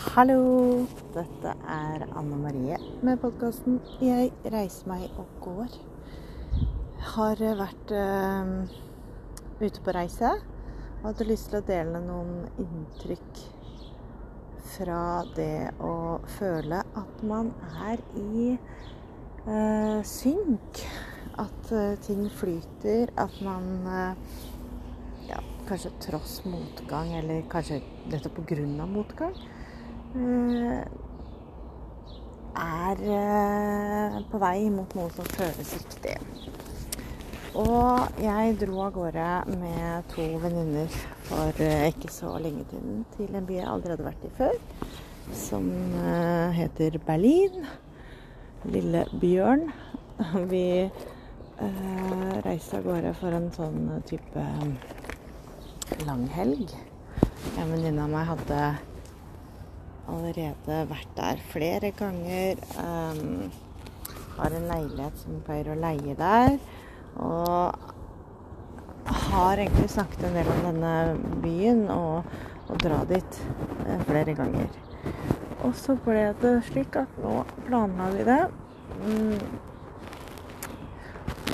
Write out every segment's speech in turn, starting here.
Hallo! Dette er Anne Marie med podkasten 'Jeg reiser meg og går'. Har vært uh, ute på reise og hadde lyst til å dele noen inntrykk fra det å føle at man er i uh, synk. At uh, ting flyter. At man ja, kanskje tross motgang, eller kanskje nettopp av motgang, er eh, på vei mot noe som føles riktig. Og jeg dro av gårde med to venninner for eh, ikke så lenge siden til en by jeg aldri hadde vært i før, som heter Berlin. Lille Bjørn. Vi reiste av gårde for en sånn type langhelg. En venninne av meg hadde allerede vært der flere ganger. Um, har en leilighet som pleier å leie der. Og har egentlig snakket en del om denne byen og å dra dit eh, flere ganger. Og så ble det slik at nå planla vi det. Mm.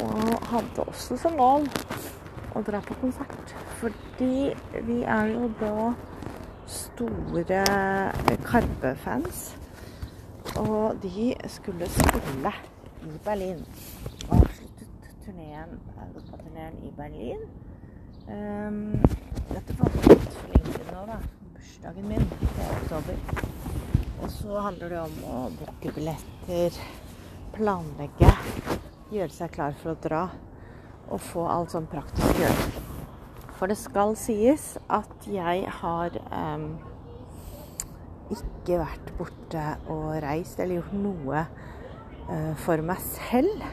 Og hadde også som mål å dra på konsert. Fordi vi er jo da store Karpe-fans. Og de skulle spille i Berlin. Avsluttet turneen, europaturneen i Berlin. Um, dette var litt for lenge siden nå, da. Bursdagen min i oktober. Og så handler det om å booke billetter, planlegge, gjøre seg klar for å dra. Og få alt sånn praktisk gjort. For det skal sies at jeg har um, ikke vært borte og reist eller gjort noe uh, for meg selv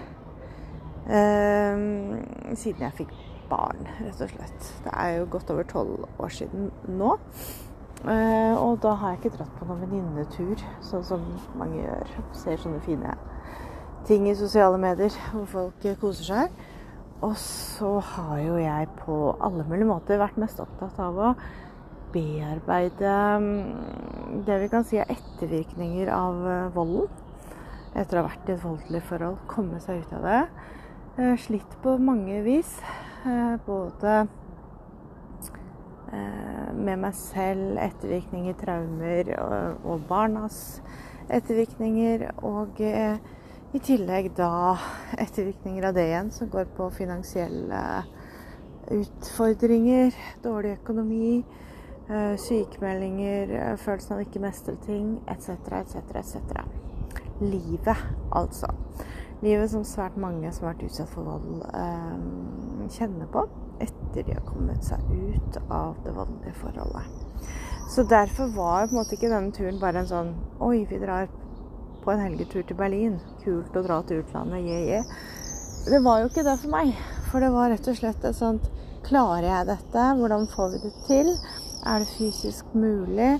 um, siden jeg fikk barn, rett og slett. Det er jo godt over tolv år siden nå. Uh, og da har jeg ikke dratt på noen venninnetur, sånn som mange gjør. Ser sånne fine ting i sosiale medier hvor folk koser seg. Og så har jo jeg på alle mulige måter vært mest opptatt av å bearbeide mm, det vi kan si er ettervirkninger av eh, volden. Etter å ha vært i et voldelig forhold. Komme seg ut av det. Eh, slitt på mange vis. Eh, både med meg selv, ettervirkninger, traumer og barnas ettervirkninger. Og i tillegg da ettervirkninger av det igjen, som går på finansielle utfordringer, dårlig økonomi, eh, sykemeldinger, eh, følelsen av ikke mestre ting, etc., etc., etc. Livet, altså. Livet som svært mange som har vært utsatt for vold, eh, kjenner på etter de har kommet seg ut av det voldelige forholdet. Så derfor var på en måte ikke denne turen bare en sånn Oi, vi drar på en helgetur til Berlin. Kult å dra til utlandet, yeah, yeah. Det var jo ikke det for meg. For det var rett og slett et sånt Klarer jeg dette? Hvordan får vi det til? Er det fysisk mulig?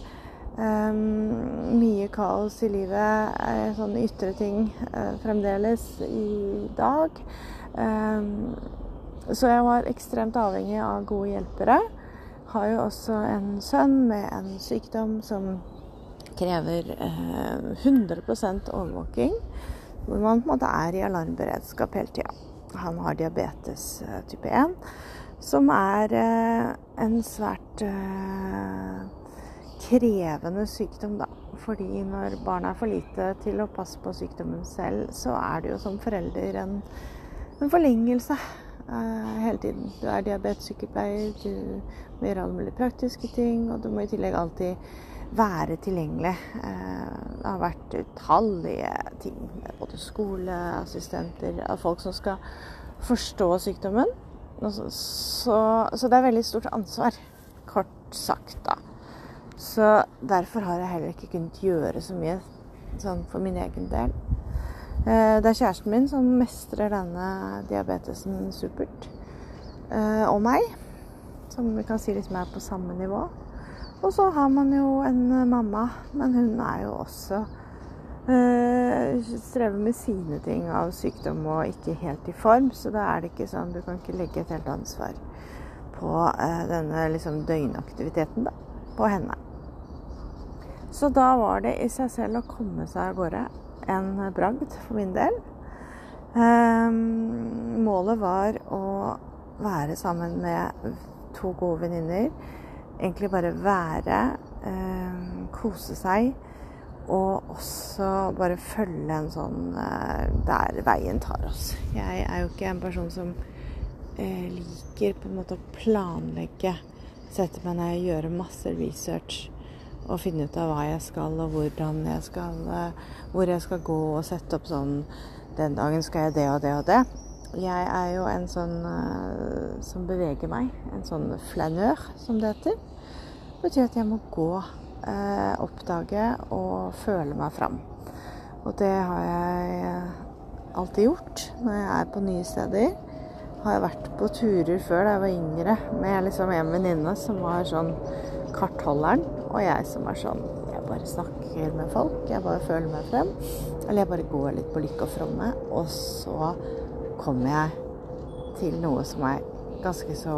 Um, mye kaos i livet, uh, sånne ytre ting uh, fremdeles i dag. Um, så jeg var ekstremt avhengig av gode hjelpere. Har jo også en sønn med en sykdom som krever eh, 100 overvåking. Hvor man på en måte er i alarmberedskap hele tida. Han har diabetes eh, type 1, som er eh, en svært eh, krevende sykdom, da. Fordi når barna er for lite til å passe på sykdommen selv, så er det jo som forelder en, en forlengelse hele tiden. Du er diabetessykepleier, du må gjøre alle mulige praktiske ting, og du må i tillegg alltid være tilgjengelig. Eh, det har vært utallige ting. med Både skoleassistenter, folk som skal forstå sykdommen. Så, så, så, det er veldig stort ansvar, kort sagt, da. Så derfor har jeg heller ikke kunnet gjøre så mye sånn for min egen del. Eh, det er kjæresten min som mestrer denne diabetesen supert. Eh, og meg, som vi kan si liksom er på samme nivå. Og så har man jo en eh, mamma, men hun er jo også øh, strever med sine ting av sykdom og ikke helt i form. Så da er det ikke sånn Du kan ikke legge et helt ansvar på denne liksom døgnaktiviteten da, på henne. Så da var det i seg selv å komme seg av gårde en bragd for min del. Um, målet var å være sammen med to gode venninner. Egentlig bare være, um, kose seg. Og også bare følge en sånn uh, der veien tar oss. Jeg er jo ikke en person som uh, liker på en måte å planlegge. Sette meg ned og gjøre masse research og finne ut av hva jeg skal, og hvordan jeg skal, uh, hvor jeg skal gå, og sette opp sånn Den dagen skal jeg det og det og det. Jeg er jo en sånn uh, som beveger meg. En sånn flanør, som det heter. Det betyr at jeg må gå, uh, oppdage og føle meg fram. Og det har jeg alltid gjort når jeg er på nye steder. Har jeg vært på turer før da jeg var yngre med liksom en venninne som var sånn kartholderen, og jeg som er sånn Jeg bare snakker med folk. Jeg bare føler meg frem. Eller jeg bare går litt på lykke og fromme. Og så kommer jeg til noe som er ganske så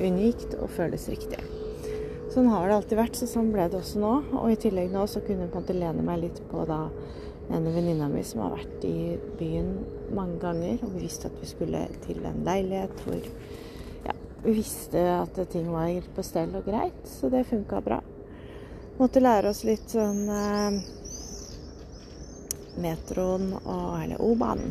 unikt og føles riktig. Sånn har det alltid vært, så sånn ble det også nå. Og i tillegg nå så kunne jeg på en måte lene meg litt på da en venninna mi som har vært i byen mange ganger. Og vi visste at vi skulle til en leilighet hvor ja, vi visste at ting var på stell og greit, så det funka bra. Måtte lære oss litt sånn eh, metroen og Eller O-banen.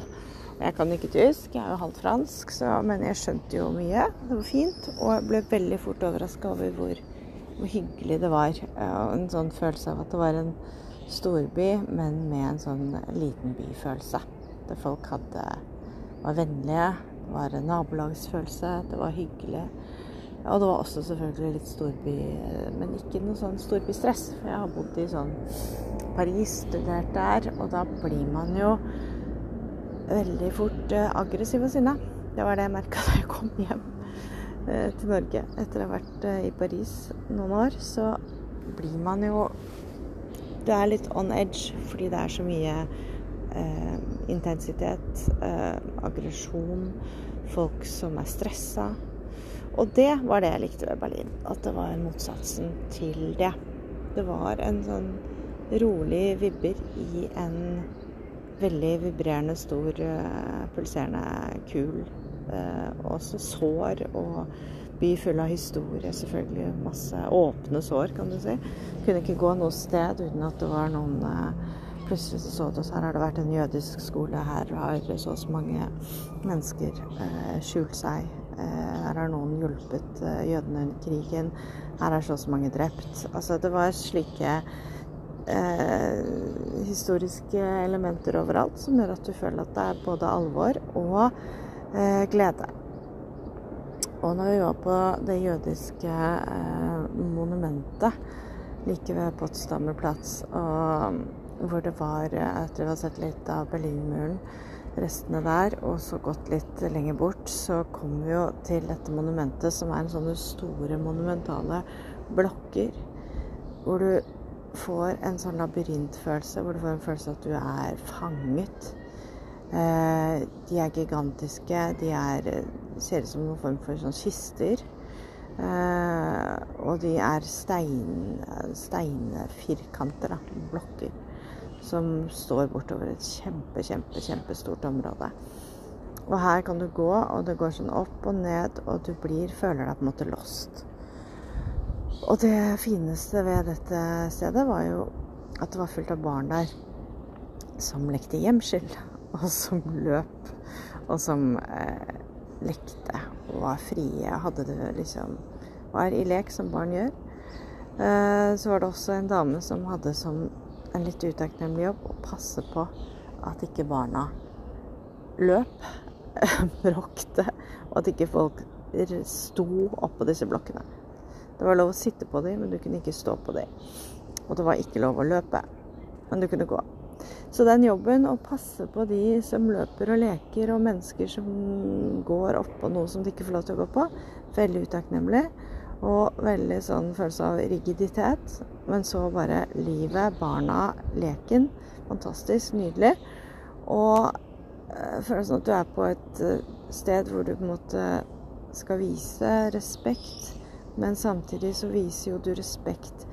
Jeg kan ikke tysk, jeg er jo halvt fransk, så, men jeg skjønte jo mye. Det var fint. Og jeg ble veldig fort overraska over hvor, hvor, hyggelig det var. En sånn følelse av at det var en storby, men med en sånn liten byfølelse. Der folk hadde, var vennlige. Det var en nabolagsfølelse. Det var hyggelig. Og det var også selvfølgelig litt storby, men ikke noe sånn storbystress. For jeg har bodd i sånn Paris, studert der, og da blir man jo veldig fort eh, aggressiv og sinna. Det var det jeg merka da jeg kom hjem eh, til Norge etter å ha vært eh, i Paris noen år. Så blir man jo Det er litt on edge fordi det er så mye eh, intensitet, eh, aggresjon, folk som er stressa. Og det var det jeg likte ved Berlin. At det var motsatsen til det. Det var en sånn rolig vibber i en veldig vibrerende, stor, uh, pulserende kul. Uh, også sår og by full av historie, selvfølgelig. Masse åpne sår, kan du si. Kunne ikke gå noe sted uten at det var noen uh, Plutselig så, så du oss her har det vært en jødisk skole, her har så og så mange mennesker skjult seg. Her har noen hjulpet jødene under krigen. Her er så og så mange drept. Altså, det var slike eh, historiske elementer overalt som gjør at du føler at det er både alvor og eh, glede. Og når vi var på det jødiske eh, monumentet like ved Potsdamer Platz, og hvor det var Etter å ha sett litt av Berlinmuren, restene der, og så gått litt lenger bort, så kom vi jo til dette monumentet, som er en sånne store, monumentale blokker. Hvor du får en sånn labyrintfølelse, hvor du får en følelse at du er fanget. Eh, de er gigantiske. De er, ser ut som noen form for sånn kister. Eh, og de er stein, steinfirkanter, da. Blokker. Som står bortover et kjempe, kjempe, kjempestort område. Og her kan du gå, og det går sånn opp og ned, og du blir, føler deg på en måte lost. Og det fineste ved dette stedet var jo at det var fullt av barn der som lekte gjemsel, og som løp, og som eh, lekte og var frie. Hadde det liksom Var i lek, som barn gjør. Eh, så var det også en dame som hadde som en litt utakknemlig jobb å passe på at ikke barna løp, bråkte, og at ikke folk sto oppå disse blokkene. Det var lov å sitte på dem, men du kunne ikke stå på dem. Og det var ikke lov å løpe, men du kunne gå. Så den jobben å passe på de som løper og leker, og mennesker som går oppå noe som de ikke får lov til å gå på, veldig utakknemlig. Og veldig sånn følelse av rigiditet. Men så bare livet, barna, leken. Fantastisk. Nydelig. Og øh, følelsen at du er på et øh, sted hvor du på en måte skal vise respekt men samtidig så viser jo du respekt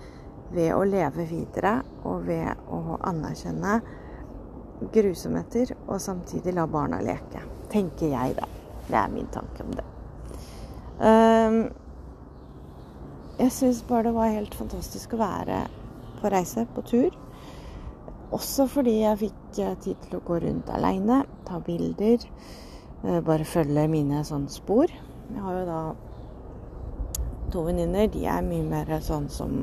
ved å leve videre og ved å anerkjenne grusomheter og samtidig la barna leke. Tenker jeg, da. Det er min tanke om det. Um, jeg syns bare det var helt fantastisk å være på reise, på tur. Også fordi jeg fikk eh, tid til å gå rundt aleine, ta bilder. Eh, bare følge mine sånn spor. Jeg har jo da to venninner. De er mye mer sånn som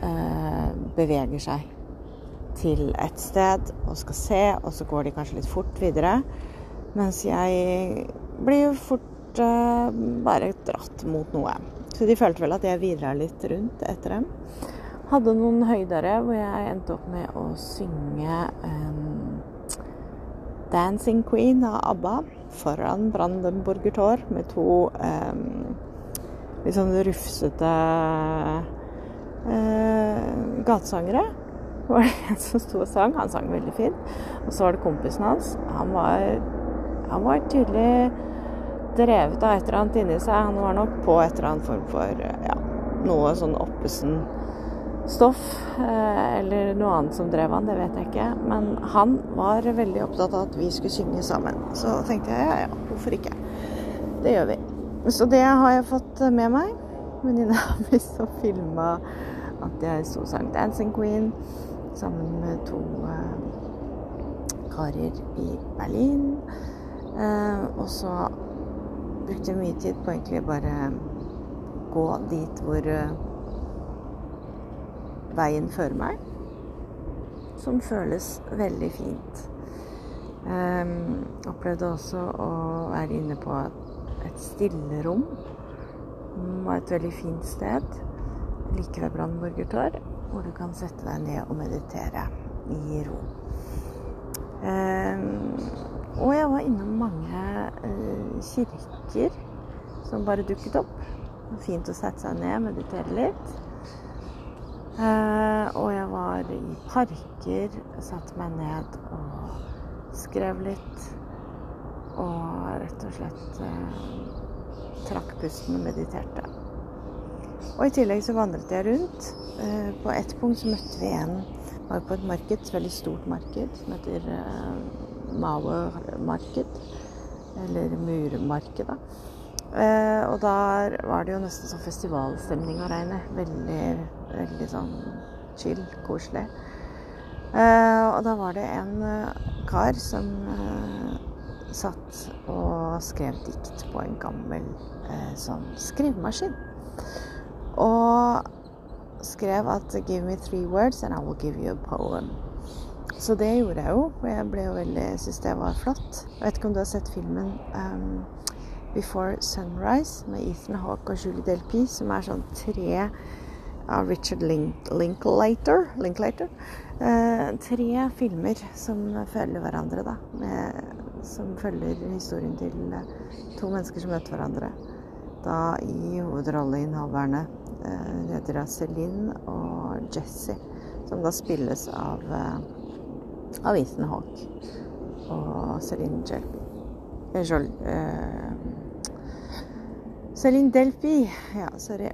eh, beveger seg til et sted og skal se, og så går de kanskje litt fort videre. Mens jeg blir jo fort eh, bare dratt mot noe. Så de følte vel at jeg vidra litt rundt etter dem. Hadde noen høydere hvor jeg endte opp med å synge um, 'Dancing Queen' av ABBA foran Brandenburger Tor med to um, litt sånn rufsete uh, gatesangere. Det var det en som sto og sang. Han sang veldig fint. Og så var det kompisen hans. Han var, han var tydelig drevet av et eller annet inni seg. Han var nok på et eller annet form for ja, noe sånn oppesen stoff. Eh, eller noe annet som drev han, det vet jeg ikke. Men han var veldig opptatt av at vi skulle synge sammen. Så tenkte jeg ja, ja, hvorfor ikke? Det gjør vi. Så det har jeg fått med meg. Venninna mi som filma at jeg sto og sang 'Dancing Queen' sammen med to karer i Berlin. Eh, og så brukte mye tid på egentlig bare gå dit hvor uh, veien fører meg. Som føles veldig fint. Um, opplevde også å være inne på et stillerom. Var et veldig fint sted like ved Brandenburger hvor du kan sette deg ned og meditere i ro. Um, og jeg var innom mange uh, kirker som bare dukket opp. Fint å sette seg ned, og meditere litt. Uh, og jeg var i parker, satte meg ned og skrev litt. Og rett og slett uh, trakk pusten og mediterte. Og i tillegg så vandret jeg rundt. På ett punkt så møtte vi en var på et marked, et veldig stort marked, som heter Mauer-marked. Eller Murmarked. Uh, og der var det jo nesten sånn festivalstemning av regnet. Veldig, veldig sånn chill, koselig. Eh, og da var det en uh, kar som satt og skrev dikt på en gammel eh, sånn skrivemaskin. Og skrev at 'Give me three words and I will give you a poem'. Så det gjorde jeg jo, og jeg ble jo veldig syntes det var flott. Jeg vet ikke om du har sett filmen um, 'Before Sunrise' med Ethan Hawke og Julie Delpy, som er sånn tre av Richard Link Linklater. Linklater. Eh, tre filmer som følger hverandre, da. Med som følger historien til eh, to mennesker som møter hverandre. Da i hovedrolleinnehaverne. Eh, de heter da Celine og Jesse, som da spilles av, eh, av Ethan Hawke og Celine Jelby. Uh, Celine Delpy. Ja, sorry.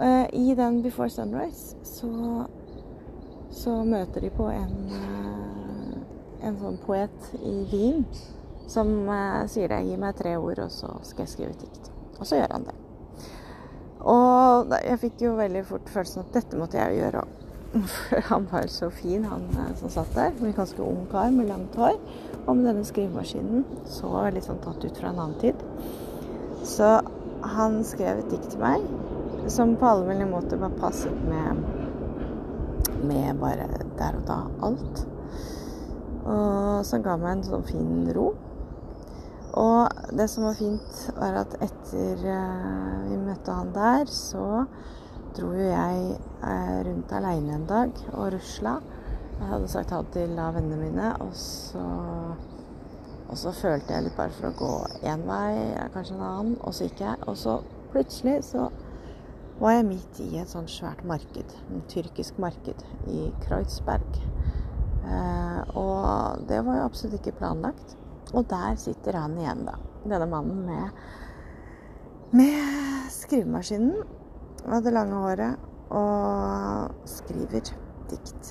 Uh, I den 'Before Sunrise' så, så møter de på en uh, en sånn poet i Wien som sier det. Gi meg tre ord, og så skal jeg skrive et dikt. Og så gjør han det. Og jeg fikk jo veldig fort følelsen at dette måtte jeg jo gjøre òg. Han var så fin, han uh, som satt der. En ganske ung kar med langt hår. Og med denne skrivemaskinen så litt sånn tatt ut fra en annen tid. Så han skrev et dikt til meg som på alle mulige måter var passet med, med bare der og da alt. Og som ga meg en sånn fin ro. Og det som var fint, var at etter uh, vi møtte han der, så dro jo jeg uh, rundt aleine en dag og rusla. Jeg hadde sagt ha det til av vennene mine, og så, og så følte jeg litt bare for å gå én vei, kanskje en annen, og så gikk jeg. Og så plutselig så var jeg midt i et sånt svært marked, en tyrkisk marked i Kreuzberg. Eh, og det var jo absolutt ikke planlagt. Og der sitter han igjen, da. Denne mannen med, med skrivemaskinen. Med det lange håret og skriver dikt.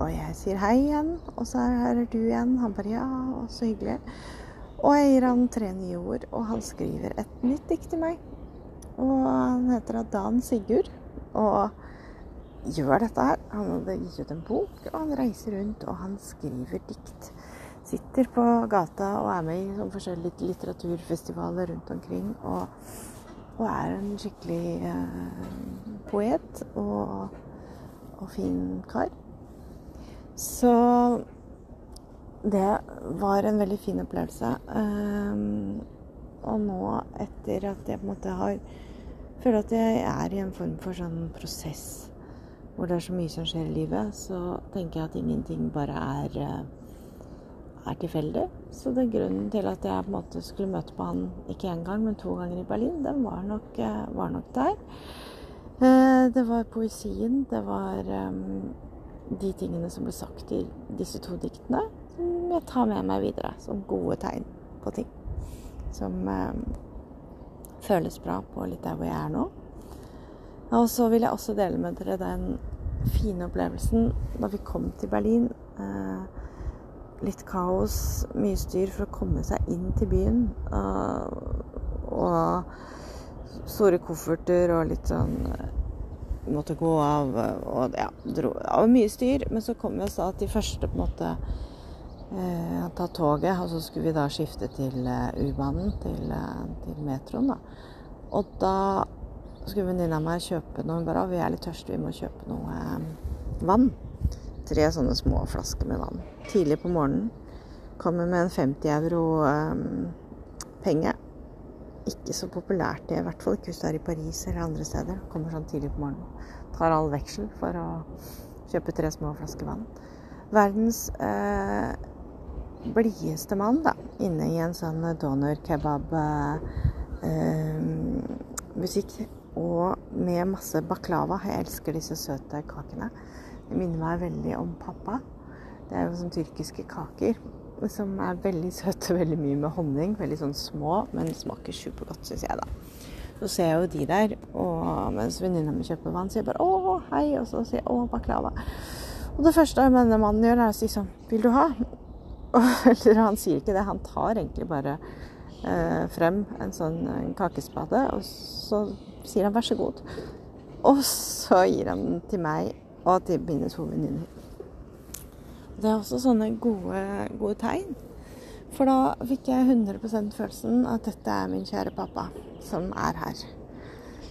Og jeg sier hei igjen, og så er du igjen. Han bare ja, så hyggelig. Og jeg gir han tre nye ord, og han skriver et nytt dikt til meg. Og han heter Dan Sigurd. Og gjør dette her. Han hadde gitt ut en bok, og han reiser rundt, og han skriver dikt. Sitter på gata og er med i forskjellige litteraturfestivaler rundt omkring. Og, og er en skikkelig eh, poet og, og fin kar. Så det var en veldig fin opplevelse. Um, og nå, etter at jeg på en måte har Føler at jeg er i en form for sånn prosess hvor det er så mye som skjer i livet, så tenker jeg at ingenting bare er, eh, er tilfeldig. Så det grunnen til at jeg på en måte skulle møte på han ikke én gang, men to ganger i Berlin, den var nok, eh, var nok der. Eh, det var poesien, det var um, de tingene som ble sagt i disse to diktene som jeg tar med meg videre som gode tegn på ting. Som eh, føles bra på litt der hvor jeg er nå. Og så vil jeg også dele med dere den fine opplevelsen da vi kom til Berlin. Eh, litt kaos, mye styr for å komme seg inn til byen. Uh, og store kofferter og litt sånn eh, Måtte gå av og ja, dro. Det mye styr. Men så kom vi oss da til første på en måte eh, ta toget, og så skulle vi da skifte til eh, U-banen, til, eh, til, metroen. da. Og da skulle venninna meg kjøpe noe. Hun bare 'Vi er litt tørste, vi må kjøpe noe eh, vann'. Tre sånne små flasker med vann. Tidlig på morgenen. Kommer med en 50 euro eh, penge. Ikke så populært, det, i hvert fall ikke hvis du er i Paris eller andre steder. Kommer sånn tidlig på morgenen. Tar all veksel for å kjøpe tre små flasker vann. Verdens eh, blideste mann da, inne i en sånn doner kebab-butikk. Eh, og med masse baklava. Jeg elsker disse søte kakene. Minner meg veldig om pappa. Det er jo sånn tyrkiske kaker som er veldig søte, veldig mye med honning. Veldig sånn små, men smaker supergodt, syns jeg, da. Så ser jeg jo de der, og mens venninna mi kjøper vann, sier jeg bare 'Å, hei', og så sier jeg 'Å, baklava'. Og det første denne mannen gjør, er å si sånn 'Vil du ha?' Eller han sier ikke det, han tar egentlig bare eh, frem en sånn en kakespade, og så sier han 'vær så god'. Og så gir han den til meg og til mine to venninner. Det er også sånne gode, gode tegn. For da fikk jeg 100% følelsen at dette er min kjære pappa som er her.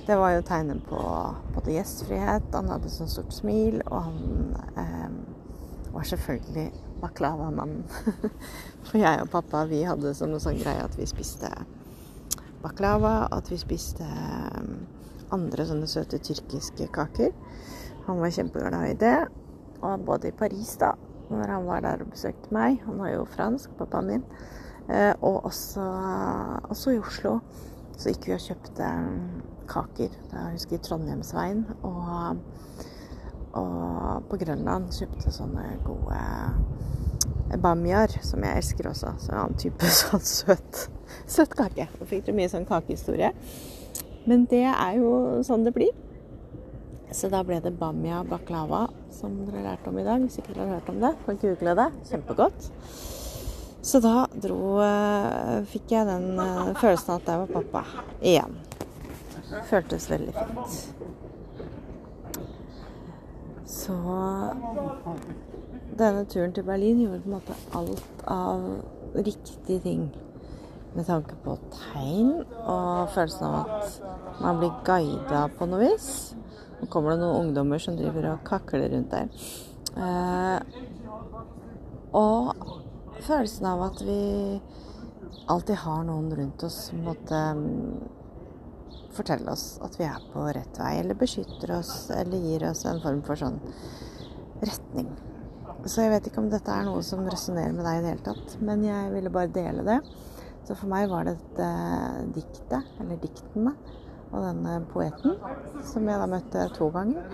Det var jo tegnet på både gjestfrihet, han hadde sånn stort smil, og han eh, var selvfølgelig baklava-mannen. For jeg og pappa vi hadde som noe sånn greie at vi spiste baklava, at vi spiste um, andre sånne søte tyrkiske kaker. Han var kjempeglad i det. Og både i Paris, da, når han var der og besøkte meg Han var jo fransk, pappaen min. Eh, og også, også, i Oslo så gikk vi og kjøpte um, kaker. Jeg husker Trondheimsveien. Og, og på Grønland kjøpte sånne gode bamiar, som jeg elsker også. Så en annen type sånn søt, søt kake. Da fikk dere mye sånn kakehistorie. Men det er jo sånn det blir. Så da ble det bamia baklava, som dere har lært om i dag. Hvis ikke dere har hørt om det, kan google det. Kjempegodt. Så da dro uh, Fikk jeg den uh, følelsen at jeg var pappa igjen. Føltes veldig fint. Så denne turen til Berlin gjorde på en måte alt av riktige ting. Med tanke på tegn og følelsen av at man blir guida på noe vis. Nå kommer det noen ungdommer som driver og kakler rundt der. Eh, og følelsen av at vi alltid har noen rundt oss som måtte mm, fortelle oss at vi er på rett vei, eller beskytter oss, eller gir oss en form for sånn retning. Så jeg vet ikke om dette er noe som resonnerer med deg i det hele tatt. Men jeg ville bare dele det. Så for meg var dette diktet, eller diktene, og denne poeten, som jeg da møtte to ganger.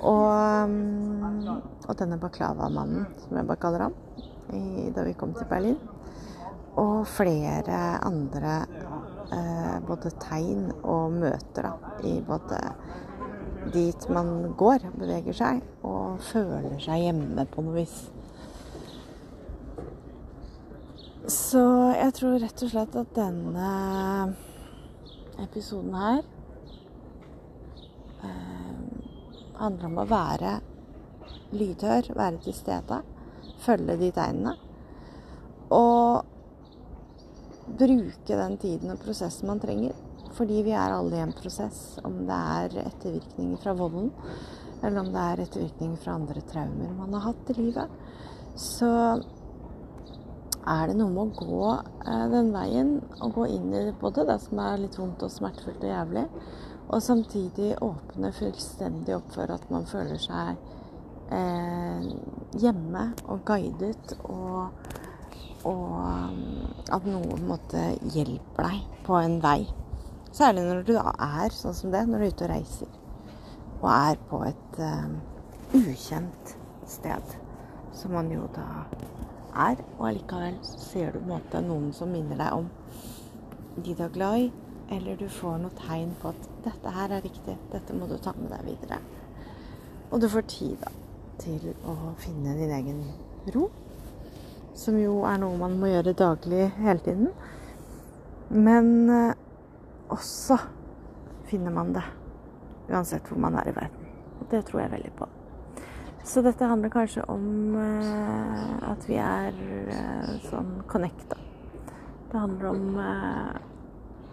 Og, mm, og denne baklava-mannen, som jeg bare kaller ham, i, da vi kom til Berlin. Og flere andre eh, både tegn og møter da, i både dit man går, beveger seg, og føler seg hjemme på noe vis. Så jeg tror rett og slett at denne episoden her eh, handler om å være lydhør, være til stede, følge de tegnene. Og bruke den tiden og prosessen man trenger. Fordi vi er alle i en prosess, om det er ettervirkninger fra volden, eller om det er ettervirkninger fra andre traumer man har hatt i livet. Så er det noe med å gå eh, den veien og gå inn i både det som er litt vondt og smertefullt og jævlig, og samtidig åpne fullstendig opp for at man føler seg eh, hjemme og guidet, og, og mm, at noen måtte hjelpe deg på en vei. Særlig når du da er sånn som det, når du er ute og reiser og er på et eh, ukjent sted, som man jo da er. Og allikevel så ser du på en måte noen som minner deg om de du er glad i, eller du får noe tegn på at 'dette her er riktig, dette må du ta med deg videre'. Og du får tid da til å finne din egen ro, som jo er noe man må gjøre daglig hele tiden. Men eh, også finner man det, uansett hvor man er i verden. Og det tror jeg veldig på. Så dette handler kanskje om eh, at vi er eh, sånn connecta. Det handler om uh,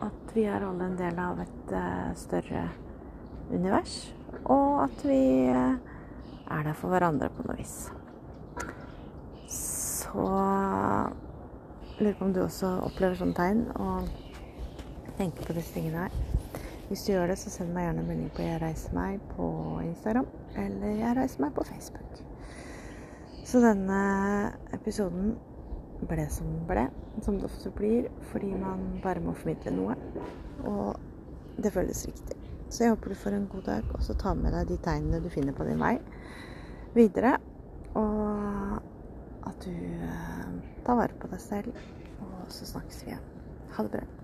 at vi er alle en del av et større univers. Og at vi er der for hverandre på noe vis. Så lurer på om du også opplever sånne tegn og tenker på disse tingene her. Hvis du gjør det, så send meg gjerne en melding på 'Jeg reiser meg' på Instagram. Eller 'Jeg reiser meg' på Facebook. Så denne episoden ble som ble. Som det ofte blir. Fordi man bare må formidle noe. Og det føles riktig. Så jeg håper du får en god dag, og så ta med deg de tegnene du finner på din vei videre. Og at du eh, tar vare på deg selv. Og så snakkes vi igjen. Ha det bra.